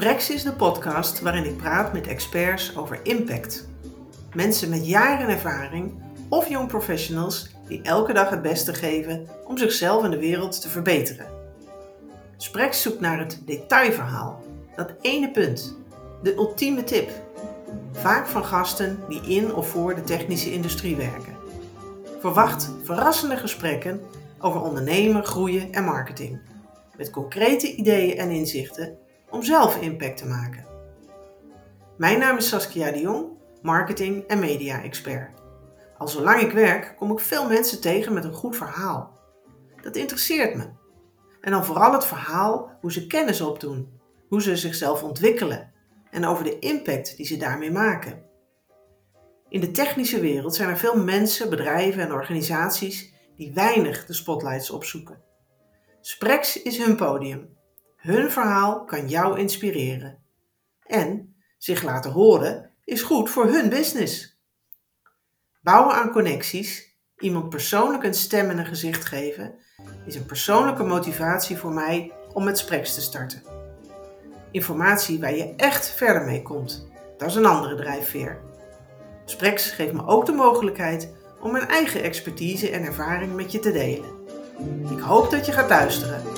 Sprex is de podcast waarin ik praat met experts over impact. Mensen met jaren ervaring of jong professionals die elke dag het beste geven om zichzelf en de wereld te verbeteren. Sprex zoekt naar het detailverhaal, dat ene punt, de ultieme tip. Vaak van gasten die in of voor de technische industrie werken. Verwacht verrassende gesprekken over ondernemen, groeien en marketing. Met concrete ideeën en inzichten om zelf impact te maken. Mijn naam is Saskia de Jong, marketing- en media-expert. Al zolang ik werk kom ik veel mensen tegen met een goed verhaal. Dat interesseert me. En dan vooral het verhaal hoe ze kennis opdoen, hoe ze zichzelf ontwikkelen en over de impact die ze daarmee maken. In de technische wereld zijn er veel mensen, bedrijven en organisaties die weinig de spotlights opzoeken. Sprex is hun podium. Hun verhaal kan jou inspireren. En zich laten horen is goed voor hun business. Bouwen aan connecties, iemand persoonlijk een stem en een gezicht geven, is een persoonlijke motivatie voor mij om met Sprex te starten. Informatie waar je echt verder mee komt, dat is een andere drijfveer. Sprex geeft me ook de mogelijkheid om mijn eigen expertise en ervaring met je te delen. Ik hoop dat je gaat luisteren